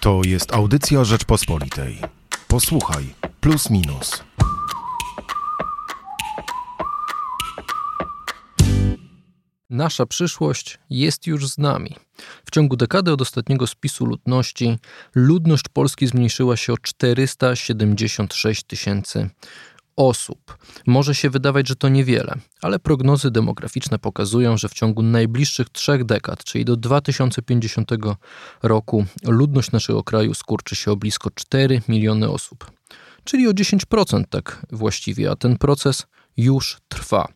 To jest audycja Rzeczpospolitej. Posłuchaj, plus minus. Nasza przyszłość jest już z nami. W ciągu dekady od ostatniego spisu ludności ludność Polski zmniejszyła się o 476 tysięcy osób. Może się wydawać, że to niewiele, ale prognozy demograficzne pokazują, że w ciągu najbliższych trzech dekad, czyli do 2050 roku, ludność naszego kraju skurczy się o blisko 4 miliony osób. Czyli o 10% tak właściwie, a ten proces już trwa.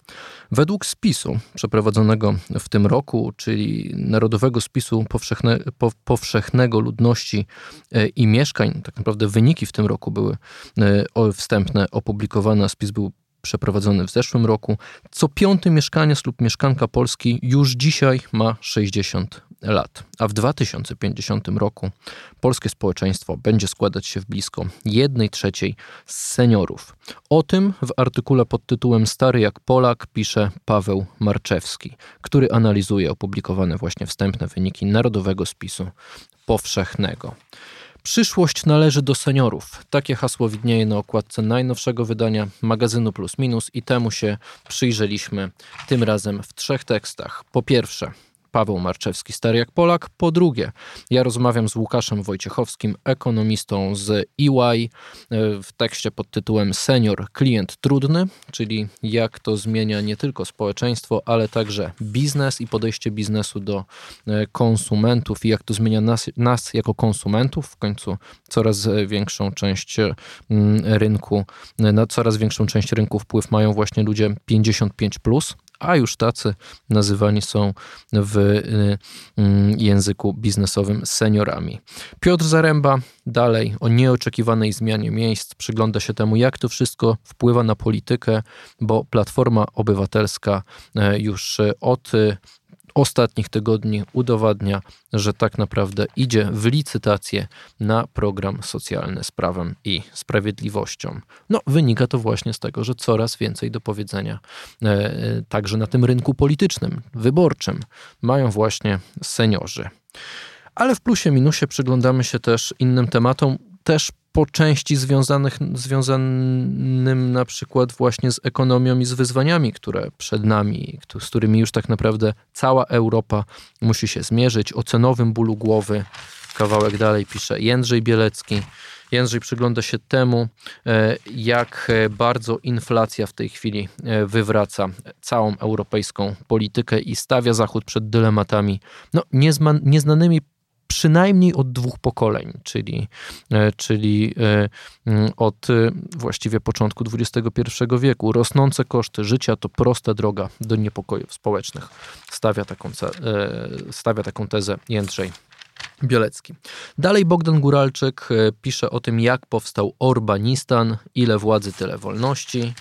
Według spisu przeprowadzonego w tym roku, czyli Narodowego Spisu Powszechne, po, Powszechnego Ludności e, i Mieszkań, tak naprawdę wyniki w tym roku były e, wstępne opublikowane, spis był przeprowadzony w zeszłym roku. Co piąty mieszkaniec lub mieszkanka Polski już dzisiaj ma 60 lat, a w 2050 roku polskie społeczeństwo będzie składać się w blisko 1 trzeciej z seniorów. O tym w artykule pod tytułem Stary jak Polak pisze Paweł Marczewski, który analizuje opublikowane właśnie wstępne wyniki Narodowego Spisu Powszechnego. Przyszłość należy do seniorów. Takie hasło widnieje na okładce najnowszego wydania magazynu Plus Minus i temu się przyjrzeliśmy tym razem w trzech tekstach. Po pierwsze, Paweł Marczewski, stary jak Polak. Po drugie, ja rozmawiam z Łukaszem Wojciechowskim, ekonomistą z EY, e, w tekście pod tytułem Senior klient trudny, czyli jak to zmienia nie tylko społeczeństwo, ale także biznes i podejście biznesu do e, konsumentów i jak to zmienia nas, nas jako konsumentów. W końcu coraz większą część rynku, na coraz większą część rynku wpływ mają właśnie ludzie 55 plus a już tacy nazywani są w y, mm, języku biznesowym seniorami. Piotr Zaręba dalej o nieoczekiwanej zmianie miejsc przygląda się temu, jak to wszystko wpływa na politykę, bo Platforma Obywatelska e, już od ostatnich tygodni udowadnia, że tak naprawdę idzie w licytację na program socjalny z prawem i sprawiedliwością. No, wynika to właśnie z tego, że coraz więcej do powiedzenia e, także na tym rynku politycznym, wyborczym mają właśnie seniorzy. Ale w plusie minusie przyglądamy się też innym tematom, też po części związanych, związanym na przykład właśnie z ekonomią i z wyzwaniami, które przed nami, z którymi już tak naprawdę cała Europa musi się zmierzyć, o cenowym bólu głowy. Kawałek dalej pisze Jędrzej Bielecki. Jędrzej przygląda się temu, e, jak bardzo inflacja w tej chwili e, wywraca całą europejską politykę i stawia Zachód przed dylematami no, nieznanymi przynajmniej od dwóch pokoleń, czyli, e, czyli e, od e, właściwie początku XXI wieku. Rosnące koszty życia to prosta droga do niepokojów społecznych. Stawia taką, stawia taką tezę Jędrzej Bielecki. Dalej Bogdan Guralczyk pisze o tym, jak powstał Orbanistan, ile władzy, tyle wolności.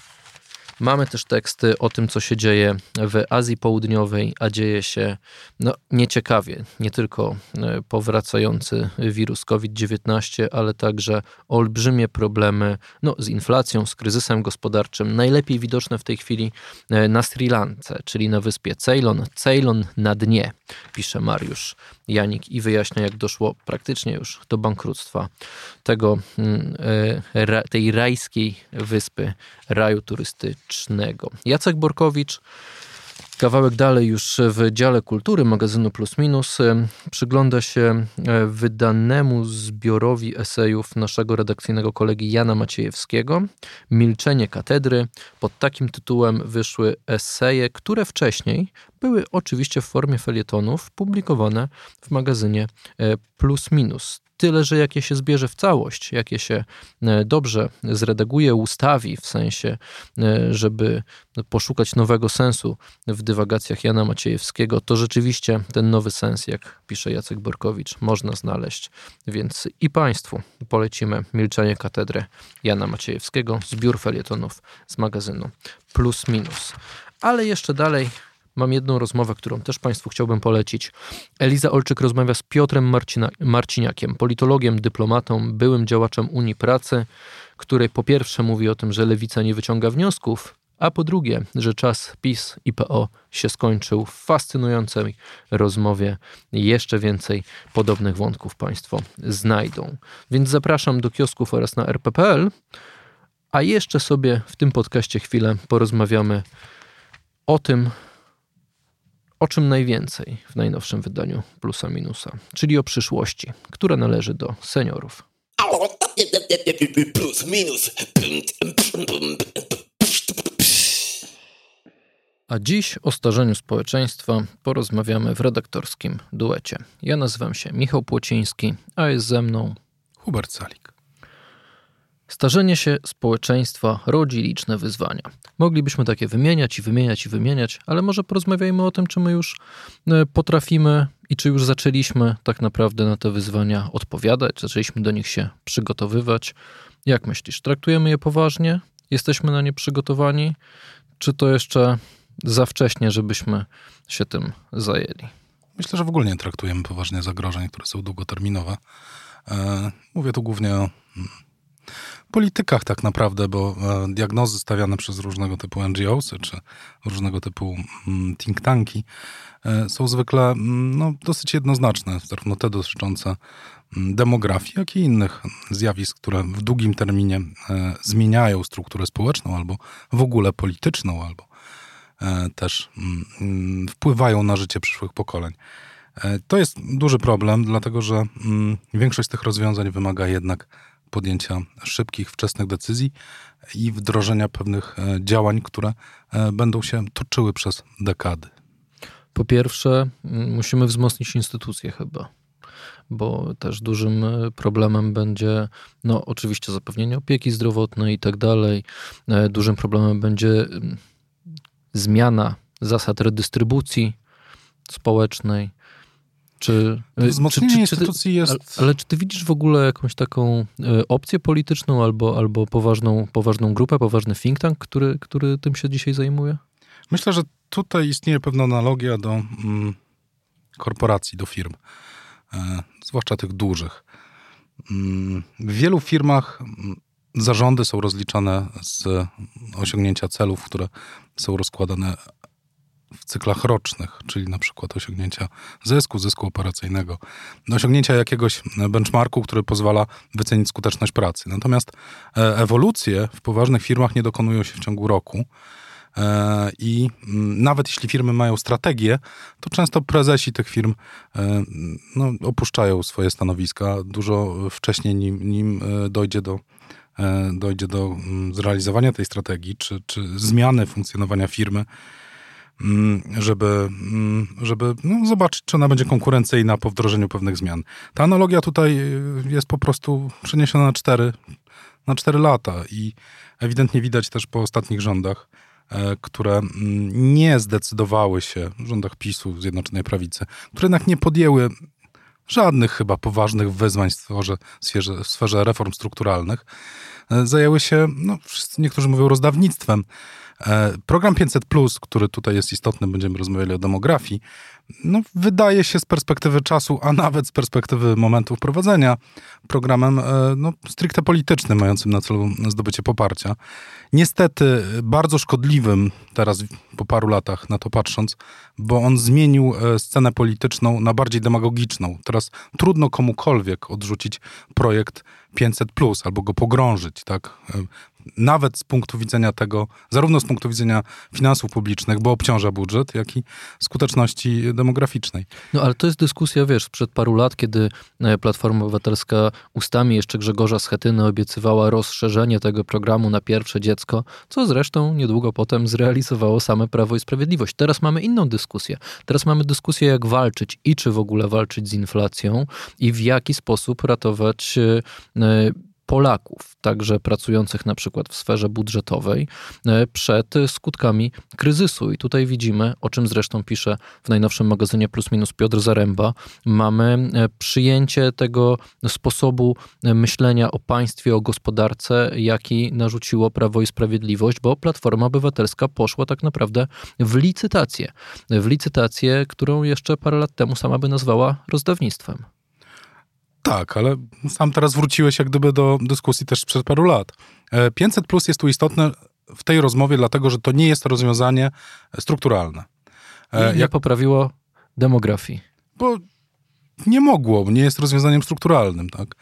Mamy też teksty o tym, co się dzieje w Azji Południowej, a dzieje się no, nieciekawie. Nie tylko e, powracający wirus COVID-19, ale także olbrzymie problemy no, z inflacją, z kryzysem gospodarczym. Najlepiej widoczne w tej chwili e, na Sri Lance, czyli na wyspie Ceylon. Ceylon na dnie, pisze Mariusz Janik i wyjaśnia, jak doszło praktycznie już do bankructwa tego, mm, e, tej rajskiej wyspy, raju turystycznego. Jacek Borkowicz Kawałek dalej już w dziale kultury magazynu Plus Minus e, przygląda się e, wydanemu zbiorowi esejów naszego redakcyjnego kolegi Jana Maciejewskiego. Milczenie katedry. Pod takim tytułem wyszły eseje, które wcześniej były oczywiście w formie felietonów publikowane w magazynie e, Plus Minus tyle, że jakie się zbierze w całość, jakie się e, dobrze zredaguje, ustawi, w sensie, e, żeby poszukać nowego sensu w dywagacjach Jana Maciejewskiego, to rzeczywiście ten nowy sens, jak pisze Jacek Borkowicz, można znaleźć. Więc i Państwu polecimy Milczenie Katedry Jana Maciejewskiego, zbiór felietonów z magazynu Plus Minus. Ale jeszcze dalej mam jedną rozmowę, którą też Państwu chciałbym polecić. Eliza Olczyk rozmawia z Piotrem Marcina, Marciniakiem, politologiem, dyplomatą, byłym działaczem Unii Pracy, który po pierwsze mówi o tym, że lewica nie wyciąga wniosków, a po drugie, że czas PiS i PO się skończył w fascynującej rozmowie. Jeszcze więcej podobnych wątków Państwo znajdą. Więc zapraszam do kiosków oraz na rppl, a jeszcze sobie w tym podcaście chwilę porozmawiamy o tym, o czym najwięcej w najnowszym wydaniu Plusa Minusa, czyli o przyszłości, która należy do seniorów. Plus minus. A dziś o starzeniu społeczeństwa porozmawiamy w redaktorskim duecie. Ja nazywam się Michał Płociński, a jest ze mną Hubert Salik. Starzenie się społeczeństwa rodzi liczne wyzwania. Moglibyśmy takie wymieniać i wymieniać i wymieniać, ale może porozmawiajmy o tym, czy my już e, potrafimy i czy już zaczęliśmy tak naprawdę na te wyzwania odpowiadać, zaczęliśmy do nich się przygotowywać. Jak myślisz, traktujemy je poważnie? Jesteśmy na nie przygotowani? Czy to jeszcze za wcześnie, żebyśmy się tym zajęli? Myślę, że w ogóle nie traktujemy poważnie zagrożeń, które są długoterminowe. E, mówię tu głównie o mm, politykach tak naprawdę, bo e, diagnozy stawiane przez różnego typu NGOs czy różnego typu mm, think tanki e, są zwykle mm, no, dosyć jednoznaczne, zarówno te dotyczące mm, demografii, jak i innych zjawisk, które w długim terminie e, zmieniają strukturę społeczną albo w ogóle polityczną, albo też wpływają na życie przyszłych pokoleń. To jest duży problem, dlatego że większość z tych rozwiązań wymaga jednak podjęcia szybkich, wczesnych decyzji i wdrożenia pewnych e, działań, które e, będą się toczyły przez dekady. Po pierwsze, musimy wzmocnić instytucje chyba bo też dużym e, problemem będzie, no oczywiście zapewnienie opieki zdrowotnej i tak dalej. Dużym problemem będzie zmiana zasad redystrybucji społecznej. Czy, y, Wzmocnienie czy, czy, instytucji ty, jest... Ale, ale, czy ty widzisz w ogóle jakąś taką y, opcję polityczną albo, albo poważną, poważną grupę, poważny think tank, który, który tym się dzisiaj zajmuje? Myślę, że tutaj istnieje pewna analogia do mm, korporacji, do firm, e, zwłaszcza tych dużych. Mm, w wielu firmach mm, zarządy są rozliczane z osiągnięcia celów, które są rozkładane w cyklach rocznych, czyli na przykład osiągnięcia zysku, zysku operacyjnego, osiągnięcia jakiegoś benchmarku, który pozwala wycenić skuteczność pracy. Natomiast e, ewolucje w poważnych firmach nie dokonują się w ciągu roku. E, I nawet jeśli firmy mają strategię, to często prezesi tych firm e, no, opuszczają swoje stanowiska dużo wcześniej, nim, nim dojdzie do dojdzie do zrealizowania tej strategii, czy, czy zmiany funkcjonowania firmy. Mm, żeby, mm, żeby no, zobaczyć, czy ona będzie konkurencyjna po wdrożeniu pewnych zmian. Ta analogia tutaj y, jest po prostu przeniesiona na cztery, na cztery lata i ewidentnie widać też po ostatnich rządach, e, które mm, nie zdecydowały się, rządach PiSu, Zjednoczonej Prawicy, które jednak nie podjęły żadnych chyba poważnych wyzwań w sferze, w sferze, w sferze reform strukturalnych, e, zajęły się, no, wszyscy, niektórzy mówią, rozdawnictwem. E, program 500, który tutaj jest istotny, będziemy rozmawiali o demografii, no, wydaje się z perspektywy czasu, a nawet z perspektywy momentu wprowadzenia, programem e, no, stricte politycznym, mającym na celu zdobycie poparcia. Niestety bardzo szkodliwym teraz po paru latach na to patrząc, bo on zmienił e, scenę polityczną na bardziej demagogiczną. Teraz trudno komukolwiek odrzucić projekt 500 albo go pogrążyć, tak? Nawet z punktu widzenia tego, zarówno z punktu widzenia finansów publicznych, bo obciąża budżet, jak i skuteczności demograficznej. No ale to jest dyskusja, wiesz, sprzed paru lat, kiedy e, Platforma Obywatelska ustami jeszcze Grzegorza Schetyny obiecywała rozszerzenie tego programu na pierwsze dziecko, co zresztą niedługo potem zrealizowało same Prawo i Sprawiedliwość. Teraz mamy inną dyskusję. Teraz mamy dyskusję, jak walczyć i czy w ogóle walczyć z inflacją i w jaki sposób ratować e, Polaków, także pracujących na przykład w sferze budżetowej, e, przed skutkami kryzysu. I tutaj widzimy, o czym zresztą pisze w najnowszym magazynie Plus Minus Piotr Zaręba, mamy e, przyjęcie tego sposobu e, myślenia o państwie, o gospodarce, jaki narzuciło Prawo i Sprawiedliwość, bo Platforma Obywatelska poszła tak naprawdę w licytację. W licytację, którą jeszcze parę lat temu sama by nazwała rozdawnictwem. Tak, ale sam teraz wróciłeś jak gdyby do dyskusji też sprzed paru lat. 500 e, plus jest tu istotne w tej rozmowie, dlatego że to nie jest rozwiązanie strukturalne. E, nie Jak... poprawiło demografii. Bo nie mogło, nie jest rozwiązaniem strukturalnym. Tak?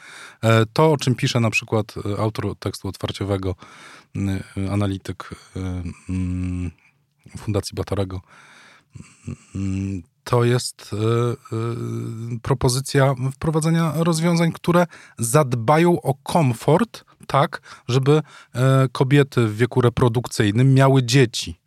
E, to, o czym pisze na przykład autor tekstu otwarciowego, analityk Fundacji Batorego, to jest propozycja wprowadzenia rozwiązań, które zadbają o komfort, tak, żeby kobiety w wieku reprodukcyjnym miały dzieci.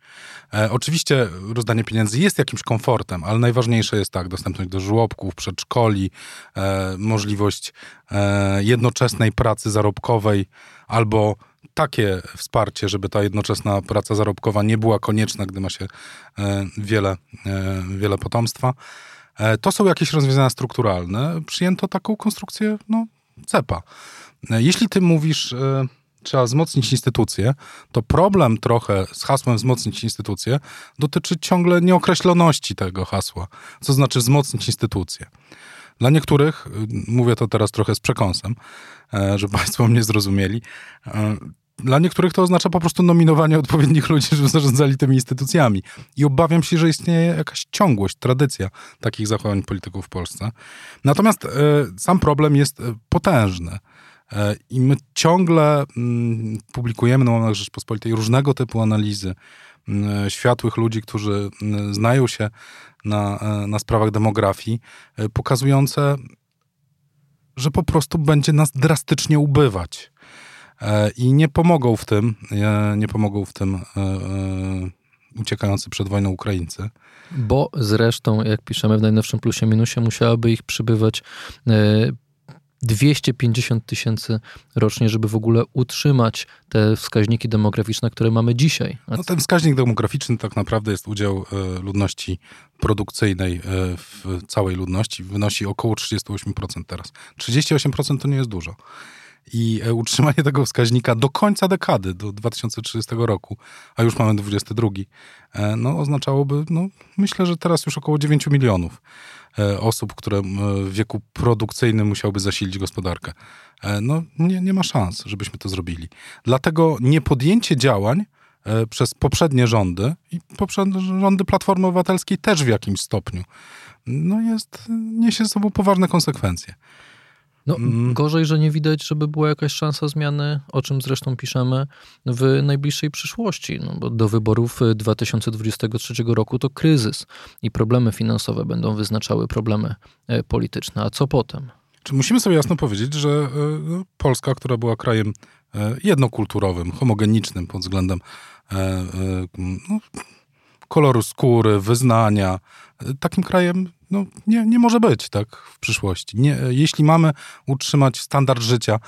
E, oczywiście rozdanie pieniędzy jest jakimś komfortem, ale najważniejsze jest tak, dostępność do żłobków, przedszkoli, e, możliwość e, jednoczesnej pracy zarobkowej albo takie wsparcie, żeby ta jednoczesna praca zarobkowa nie była konieczna, gdy ma się e, wiele, e, wiele potomstwa. E, to są jakieś rozwiązania strukturalne. Przyjęto taką konstrukcję no, CEPA. Jeśli ty mówisz trzeba wzmocnić instytucje, to problem trochę z hasłem wzmocnić instytucje dotyczy ciągle nieokreśloności tego hasła. Co znaczy wzmocnić instytucje? Dla niektórych, y, mówię to teraz trochę z przekąsem, e, żeby Państwo mnie zrozumieli, e, dla niektórych to oznacza po prostu nominowanie odpowiednich ludzi, żeby zarządzali tymi instytucjami. I obawiam się, że istnieje jakaś ciągłość, tradycja takich zachowań polityków w Polsce. Natomiast e, sam problem jest potężny. I my ciągle mm, publikujemy na łamach Rzeczpospolitej różnego typu analizy światłych ludzi, którzy mm, znają się na, e, na sprawach demografii, e, pokazujące, że po prostu będzie nas drastycznie ubywać. I nie pomogą w tym, nie pomogą w tym uciekający przed wojną Ukraińcy. Bo zresztą, jak piszemy w najnowszym plusie minusie, musiałaby ich przybywać 250 tysięcy rocznie, żeby w ogóle utrzymać te wskaźniki demograficzne, które mamy dzisiaj. No ten wskaźnik demograficzny tak naprawdę jest udział e, ludności produkcyjnej e, w całej ludności, wynosi około 38% teraz. 38% to nie jest dużo. I e, utrzymanie tego wskaźnika do końca dekady, do 2030 roku, a już mamy 22, no oznaczałoby, no myślę, że teraz już około 9 milionów. E, osób, które w wieku produkcyjnym musiałby zasilić gospodarkę. E, no, nie, nie ma szans, żebyśmy to zrobili. Dlatego niepodjęcie działań e, przez poprzednie rządy i poprzednie rządy Platformy Obywatelskiej też w jakimś stopniu no jest, niesie ze sobą poważne konsekwencje. No, mm. Gorzej, że nie widać, żeby była jakaś szansa zmiany, o czym zresztą piszemy w najbliższej przyszłości, no bo do wyborów 2023 roku to kryzys i problemy finansowe będą wyznaczały problemy e, polityczne. A co potem? Czy musimy sobie jasno powiedzieć, że e, no, Polska, która była krajem e, jednokulturowym, homogenicznym pod względem no, koloru skóry, wyznania, takim krajem no, nie, nie może być tak w przyszłości. Nie, jeśli mamy utrzymać standard życia,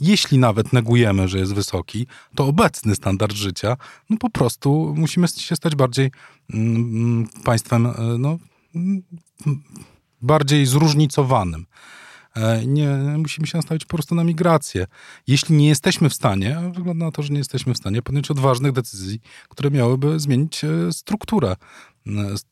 jeśli nawet negujemy, że jest wysoki, to obecny standard życia, no po prostu musimy się stać bardziej mm, państwem, e, no, mm, bardziej zróżnicowanym. E, nie, musimy się nastawić po prostu na migrację. Jeśli nie jesteśmy w stanie, a wygląda na to, że nie jesteśmy w stanie podjąć odważnych decyzji, które miałyby zmienić e, strukturę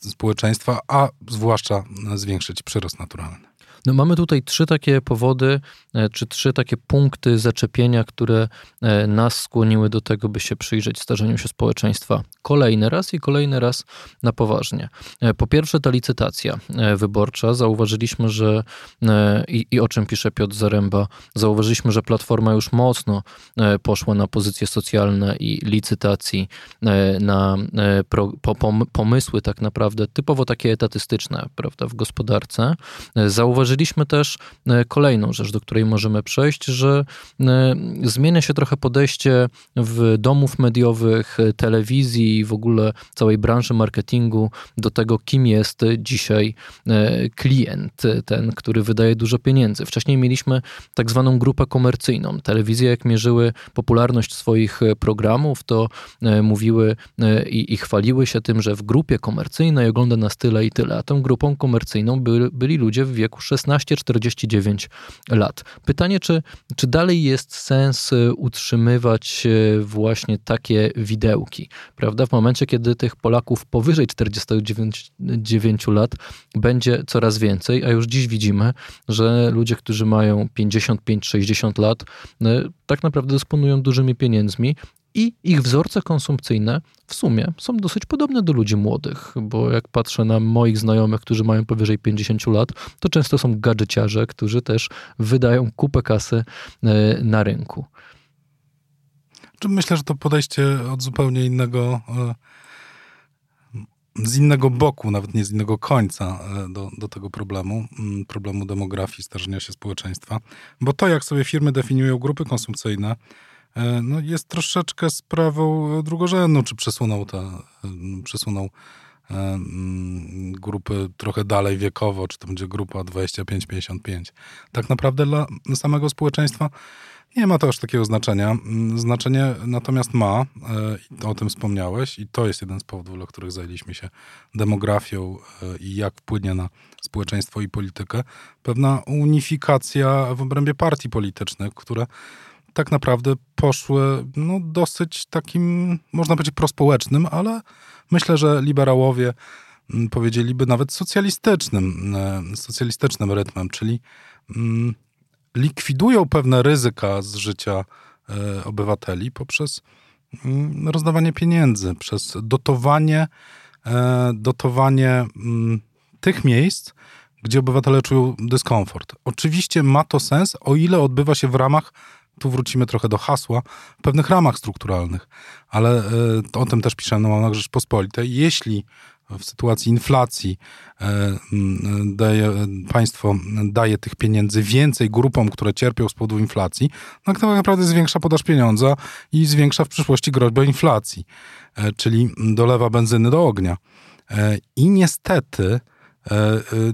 społeczeństwa, a zwłaszcza zwiększyć przyrost naturalny. No mamy tutaj trzy takie powody, e, czy trzy takie punkty zaczepienia, które e, nas skłoniły do tego, by się przyjrzeć starzeniu się społeczeństwa kolejny raz i kolejny raz na poważnie. E, po pierwsze ta licytacja wyborcza. Zauważyliśmy, że i, i o czym pisze Piotr Zaręba, zauważyliśmy, że Platforma już mocno poszła na pozycje socjalne i licytacji, na pomysły tak naprawdę typowo takie etatystyczne, prawda, w gospodarce. Zauważyliśmy zauważyliśmy też e, kolejną rzecz, do której możemy przejść, że e, zmienia się trochę podejście w domów mediowych, e, telewizji i w ogóle całej branży marketingu do tego, kim jest dzisiaj klient, ten, który wydaje dużo pieniędzy. Wcześniej mieliśmy tak zwaną grupę komercyjną. Telewizje, jak mierzyły popularność swoich programów, to mówiły i, i chwaliły się tym, że w grupie komercyjnej ogląda nas tyle i tyle, a tą grupą komercyjną by, byli ludzie w wieku 16 16-49 lat. Pytanie, czy, czy dalej jest sens y, utrzymywać y, właśnie takie widełki, prawda? W momencie, kiedy tych Polaków powyżej 49 lat będzie coraz więcej, a już dziś widzimy, że ludzie, którzy mają 55-60 lat, y, tak naprawdę dysponują dużymi pieniędzmi i ich wzorce konsumpcyjne w sumie są dosyć podobne do ludzi młodych, bo jak patrzę na moich znajomych, którzy mają powyżej 50 lat, to często są gadżeciarze, którzy też wydają kupę kasy e, na rynku. Myślę, że to podejście od zupełnie innego e, z innego boku, nawet nie z innego końca e, do, do tego problemu, mm, problemu demografii, starzenia się społeczeństwa. Bo to, jak sobie firmy definiują grupy konsumpcyjne, no jest troszeczkę sprawą drugorzędną, czy przesunął, te, e, przesunął mm, grupy trochę dalej wiekowo, czy to będzie grupa 25-55. Tak naprawdę dla samego społeczeństwa nie ma to aż takiego znaczenia. Mm, znaczenie natomiast ma, e, o tym wspomniałeś, i to jest jeden z powodów, dla których zajęliśmy się demografią e, i jak wpłynie na społeczeństwo i politykę, pewna unifikacja w obrębie partii politycznych, które tak naprawdę poszły no, dosyć takim, można powiedzieć, prospołecznym, ale myślę, że liberałowie mm, powiedzieliby nawet socjalistycznym, e, socjalistycznym rytmem, czyli mm, likwidują pewne ryzyka z życia e, obywateli poprzez mm, rozdawanie pieniędzy, przez dotowanie, e, dotowanie tych miejsc, gdzie obywatele czują dyskomfort. Oczywiście ma to sens, o ile odbywa się w ramach, tu wrócimy trochę do hasła, w pewnych ramach strukturalnych, ale e, o tym też piszemy na Rzeczpospolitej. Jeśli w sytuacji inflacji e, daje, państwo daje tych pieniędzy więcej grupom, które cierpią z powodu inflacji, no tak naprawdę zwiększa podaż pieniądza i zwiększa w przyszłości groźbę inflacji, e, czyli dolewa benzyny do ognia. I niestety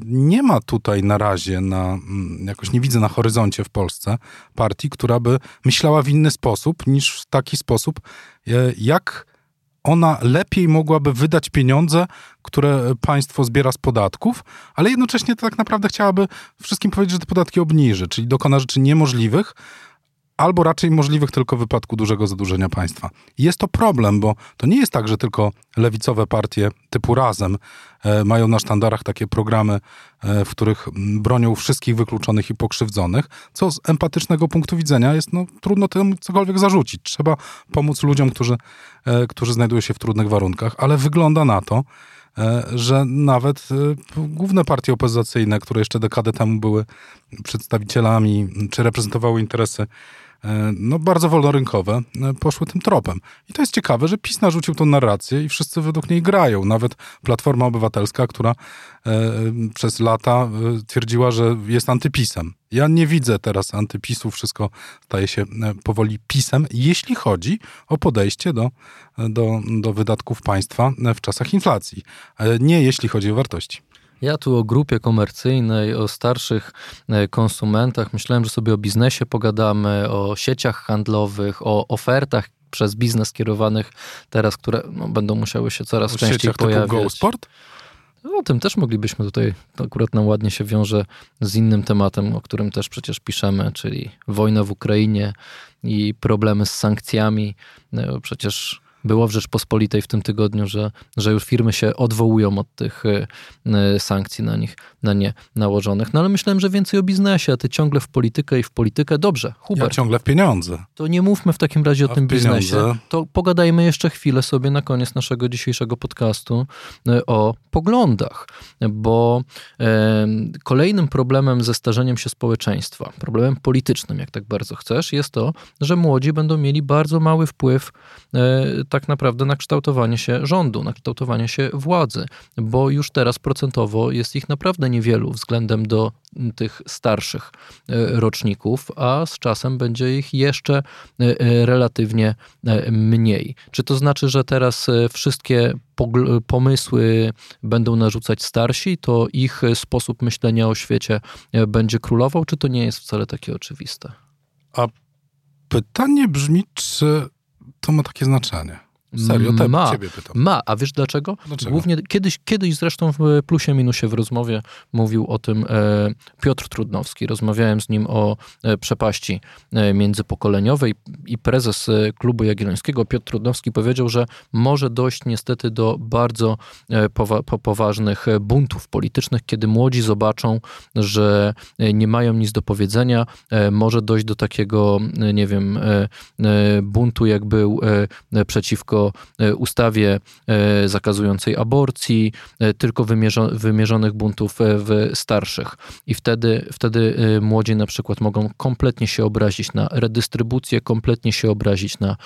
nie ma tutaj na razie, na, jakoś nie widzę na horyzoncie w Polsce partii, która by myślała w inny sposób niż w taki sposób, jak ona lepiej mogłaby wydać pieniądze, które państwo zbiera z podatków, ale jednocześnie tak naprawdę chciałaby wszystkim powiedzieć, że te podatki obniży, czyli dokona rzeczy niemożliwych, albo raczej możliwych tylko w wypadku dużego zadłużenia państwa. Jest to problem, bo to nie jest tak, że tylko lewicowe partie typu Razem e, mają na sztandarach takie programy, e, w których bronią wszystkich wykluczonych i pokrzywdzonych, co z empatycznego punktu widzenia jest no, trudno temu cokolwiek zarzucić. Trzeba pomóc ludziom, którzy, e, którzy znajdują się w trudnych warunkach, ale wygląda na to, że nawet główne partie opozycyjne, które jeszcze dekadę temu były przedstawicielami czy reprezentowały interesy E, no, bardzo wolnorynkowe, e, poszły tym tropem. I to jest ciekawe, że PiS narzucił tą narrację i wszyscy według niej grają. Nawet Platforma Obywatelska, która e, przez lata twierdziła, że jest antypisem. Ja nie widzę teraz antypisu, wszystko staje się powoli pisem, jeśli chodzi o podejście do, do, do wydatków państwa w czasach inflacji. Nie jeśli chodzi o wartości. Ja tu o grupie komercyjnej, o starszych e, konsumentach. Myślałem, że sobie o biznesie pogadamy, o sieciach handlowych, o ofertach przez biznes kierowanych teraz, które no, będą musiały się coraz o częściej pojawiać. Typu GoSport? O tym też moglibyśmy tutaj, to akurat nam ładnie się wiąże z innym tematem, o którym też przecież piszemy, czyli wojna w Ukrainie i problemy z sankcjami. No, przecież było w Rzeczpospolitej w tym tygodniu, że, że już firmy się odwołują od tych y, y, sankcji na nich, na nie nałożonych. No ale myślałem, że więcej o biznesie, a ty ciągle w politykę i w politykę. Dobrze, Hubert. Ja ciągle w pieniądze. To nie mówmy w takim razie o a tym biznesie. To pogadajmy jeszcze chwilę sobie na koniec naszego dzisiejszego podcastu y, o poglądach, bo kolejnym problemem ze starzeniem się społeczeństwa, problemem politycznym, jak tak bardzo chcesz, jest to, że młodzi będą mieli bardzo mały wpływ tak naprawdę na kształtowanie się rządu, na kształtowanie się władzy, bo już teraz procentowo jest ich naprawdę niewielu względem do tych starszych e, roczników, a z czasem będzie ich jeszcze e, e, relatywnie mniej. Czy to znaczy, że teraz wszystkie pomysły będą narzucać starsi, to ich sposób myślenia o świecie będzie królował, czy to nie jest wcale takie oczywiste? A pytanie brzmi, czy to ma takie znaczenie. Serio, te, ma, ciebie pytam. ma, a wiesz dlaczego? Dlaczego? Głównie kiedyś, kiedyś zresztą w plusie minusie w rozmowie mówił o tym e, Piotr Trudnowski. Rozmawiałem z nim o e, przepaści e, międzypokoleniowej i prezes e, klubu Jagiellońskiego Piotr Trudnowski powiedział, że może dojść niestety do bardzo e, powa po poważnych e, buntów politycznych, kiedy młodzi zobaczą, że e, nie mają nic do powiedzenia, e, może dojść do takiego, e, nie wiem, e, e, buntu, jak był e, przeciwko e, ustawie e, zakazującej aborcji, e, tylko wymierzo, wymierzonych buntów w starszych. I wtedy, wtedy młodzi na przykład mogą kompletnie się obrazić na redystrybucję, kompletnie się obrazić na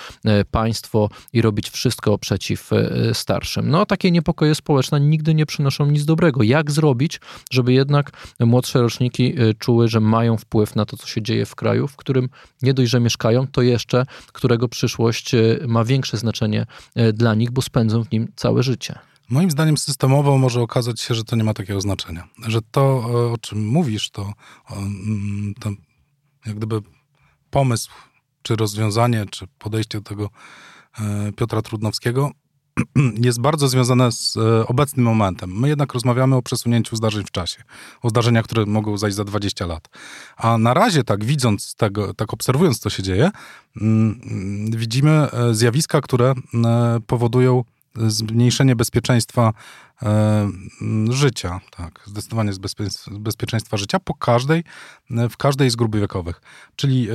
państwo i robić wszystko przeciw starszym. No, takie niepokoje społeczne nigdy nie przynoszą nic dobrego. Jak zrobić, żeby jednak młodsze roczniki czuły, że mają wpływ na to, co się dzieje w kraju, w którym nie dość, że mieszkają, to jeszcze którego przyszłość ma większe znaczenie e, dla nich, bo spędzą w nim całe życie. Moim zdaniem systemowo może okazać się, że to nie ma takiego znaczenia. Że to, e, o czym mówisz, to, mm, to jak gdyby pomysł, czy rozwiązanie, czy podejście do tego e, Piotra Trudnowskiego jest bardzo związane z e, obecnym momentem. My jednak rozmawiamy o przesunięciu zdarzeń w czasie, o zdarzeniach, które mogą zajść za 20 lat. A na razie, tak widząc tego, tak obserwując, co się dzieje, mm, widzimy e, zjawiska, które e, powodują zmniejszenie bezpieczeństwa e, życia, tak, zdecydowanie z bezpie- bezpieczeństwa życia po każdej, w każdej z grup wiekowych, czyli e,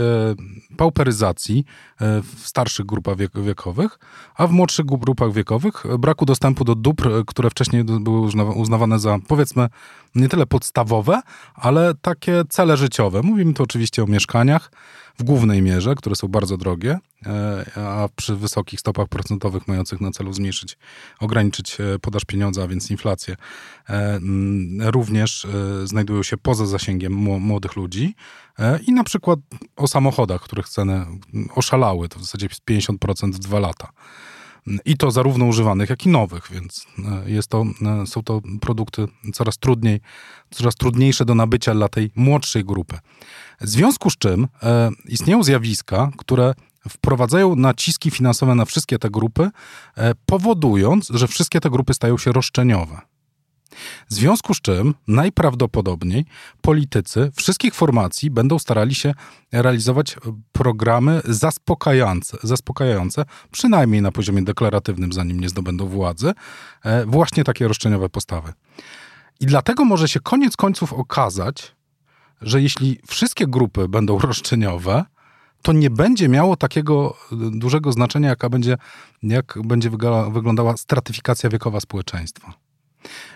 pauperyzacji e, w starszych grupach wiek- wiekowych, a w młodszych grupach wiekowych braku dostępu do dóbr, które wcześniej były uzna- uznawane za powiedzmy nie tyle podstawowe, ale takie cele życiowe. Mówimy tu oczywiście o mieszkaniach, w głównej mierze, które są bardzo drogie, e, a przy wysokich stopach procentowych mających na celu zmniejszyć, ograniczyć e, podaż pieniądza, a więc inflację, e, również znajdują się poza zasięgiem młodych ludzi. I na przykład o samochodach, których ceny oszalały, to w zasadzie 50% w dwa lata. I to zarówno używanych, jak i nowych, więc jest to, są to produkty coraz trudniej, coraz trudniejsze do nabycia dla tej młodszej grupy. W związku z czym e, istnieją zjawiska, które wprowadzają naciski finansowe na wszystkie te grupy, e, powodując, że wszystkie te grupy stają się roszczeniowe. W związku z czym najprawdopodobniej politycy wszystkich formacji będą starali się realizować programy zaspokajające, zaspokajające przynajmniej na poziomie deklaratywnym, zanim nie zdobędą władzy, e, właśnie takie roszczeniowe postawy. I dlatego może się koniec końców okazać, że jeśli wszystkie grupy będą roszczeniowe, to nie będzie miało takiego dużego znaczenia, jaka będzie, jak będzie wyglądała stratyfikacja wiekowa społeczeństwa.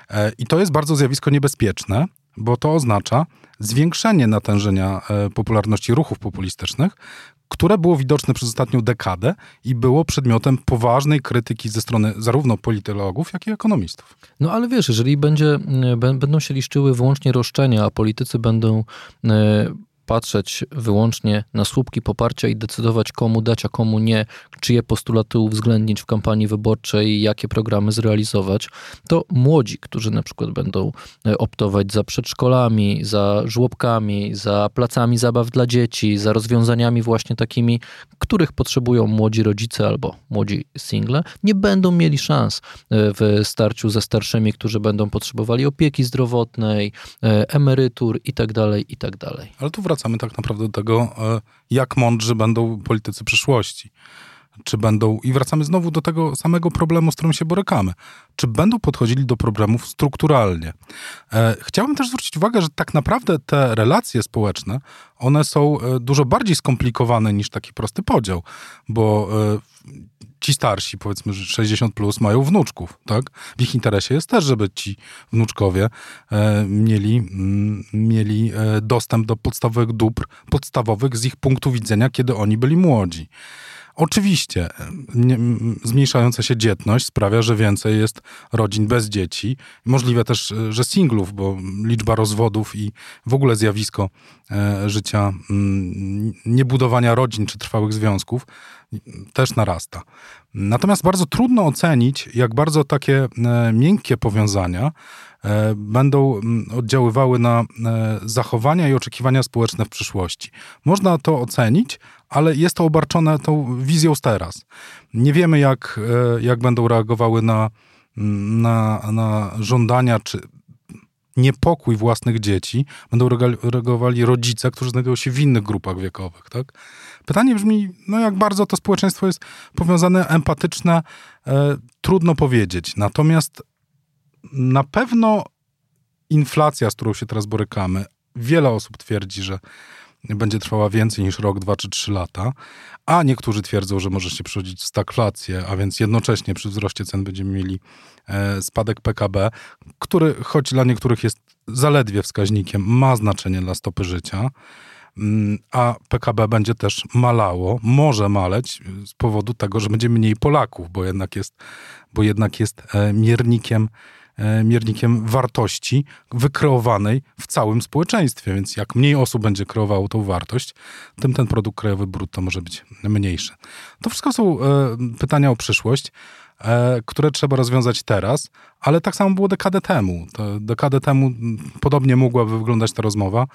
E, I to jest bardzo zjawisko niebezpieczne, bo to oznacza zwiększenie natężenia e, popularności ruchów populistycznych, które było widoczne przez ostatnią dekadę i było przedmiotem poważnej krytyki ze strony zarówno politologów, jak i ekonomistów. No ale wiesz, jeżeli będzie, będą się liszczyły wyłącznie roszczenia, a politycy będą e, patrzeć wyłącznie na słupki poparcia i decydować, komu dać, a komu nie, czyje postulaty uwzględnić w kampanii wyborczej, jakie programy zrealizować, to młodzi, którzy na przykład będą e, optować za przedszkolami, za żłobkami, za placami zabaw dla dzieci, za rozwiązaniami właśnie takimi, których potrzebują młodzi rodzice albo młodzi single, nie będą mieli szans e, w starciu ze starszymi, którzy będą potrzebowali opieki zdrowotnej, e, emerytur itd., tak itd. Tak Ale tu wracamy tak naprawdę do tego, jak mądrzy będą politycy przyszłości czy będą, i wracamy znowu do tego samego problemu, z którym się borykamy, czy będą podchodzili do problemów strukturalnie. E, chciałbym też zwrócić uwagę, że tak naprawdę te relacje społeczne, one są e, dużo bardziej skomplikowane niż taki prosty podział, bo e, ci starsi, powiedzmy, że 60 plus, mają wnuczków, tak? W ich interesie jest też, żeby ci wnuczkowie e, mieli, m, mm, mieli e, dostęp do podstawowych dóbr, podstawowych z ich punktu widzenia, kiedy oni byli młodzi. Oczywiście nie, zmniejszająca się dzietność sprawia, że więcej jest rodzin bez dzieci. Możliwe też, że singlów, bo liczba rozwodów i w ogóle zjawisko e, życia, m, niebudowania rodzin czy trwałych związków też narasta. Natomiast bardzo trudno ocenić, jak bardzo takie e, miękkie powiązania e, będą oddziaływały na zachowania i oczekiwania społeczne w przyszłości. Można to ocenić, ale jest to obarczone tą wizją z teraz. Nie wiemy, jak, jak będą reagowały na, na, na żądania czy niepokój własnych dzieci będą reagowali rodzice, którzy znajdują się w innych grupach wiekowych. Tak? Pytanie brzmi, no jak bardzo to społeczeństwo jest powiązane, empatyczne, e, trudno powiedzieć. Natomiast na pewno inflacja, z którą się teraz borykamy, wiele osób twierdzi, że będzie trwała więcej niż rok, dwa czy trzy lata, a niektórzy twierdzą, że może się przechodzić w stagflację, a więc jednocześnie przy wzroście cen będziemy mieli e, spadek PKB, który choć dla niektórych jest zaledwie wskaźnikiem, ma znaczenie dla stopy życia, mm, a PKB będzie też malało, może maleć z powodu tego, że będzie mniej Polaków, bo jednak jest, bo jednak jest e, miernikiem miernikiem wartości wykreowanej w całym społeczeństwie. Więc jak mniej osób będzie kreowało tą wartość, tym ten produkt krajowy brutto może być mniejszy. To wszystko są e, pytania o przyszłość e, które trzeba rozwiązać teraz, ale tak samo było dekadę temu. dekadę temu podobnie mogłaby wyglądać ta rozmowa,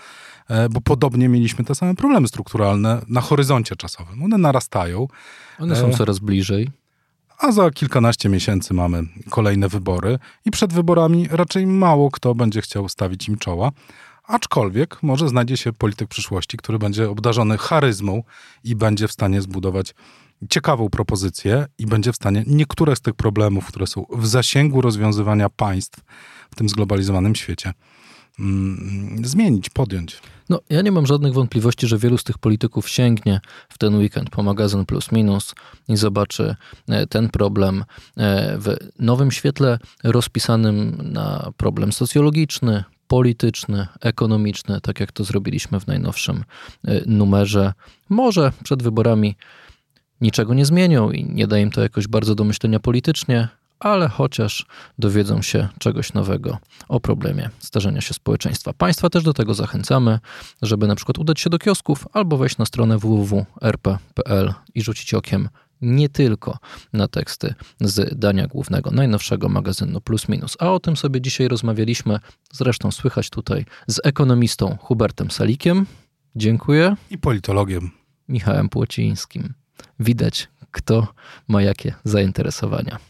bo podobnie mieliśmy te same problemy strukturalne na horyzoncie czasowym. One narastają. One są coraz bliżej a za kilkanaście miesięcy mamy kolejne wybory i przed wyborami raczej mało kto będzie chciał stawić im czoła. Aczkolwiek może znajdzie się polityk przyszłości, który będzie obdarzony charyzmą i będzie w stanie zbudować ciekawą propozycję i będzie w stanie niektóre z tych problemów, które są w zasięgu rozwiązywania państw w tym zglobalizowanym świecie, mm, zmienić, podjąć. No, ja nie mam żadnych wątpliwości, że wielu z tych polityków sięgnie w ten weekend po magazyn Plus Minus i zobaczy e, ten problem e, w nowym świetle rozpisanym na problem socjologiczny, polityczny, ekonomiczny, tak jak to zrobiliśmy w najnowszym e, numerze. Może przed wyborami niczego nie zmienią i nie da im to jakoś bardzo do myślenia politycznie, ale chociaż dowiedzą się czegoś nowego o problemie starzenia się społeczeństwa. Państwa też do tego zachęcamy, żeby na przykład udać się do kiosków albo wejść na stronę www.rp.pl i rzucić okiem nie tylko na teksty z dania głównego, najnowszego magazynu Plus Minus. A o tym sobie dzisiaj rozmawialiśmy, zresztą słychać tutaj z ekonomistą Hubertem Salikiem. Dziękuję. I politologiem. Michałem Płocińskim. Widać, kto ma jakie zainteresowania.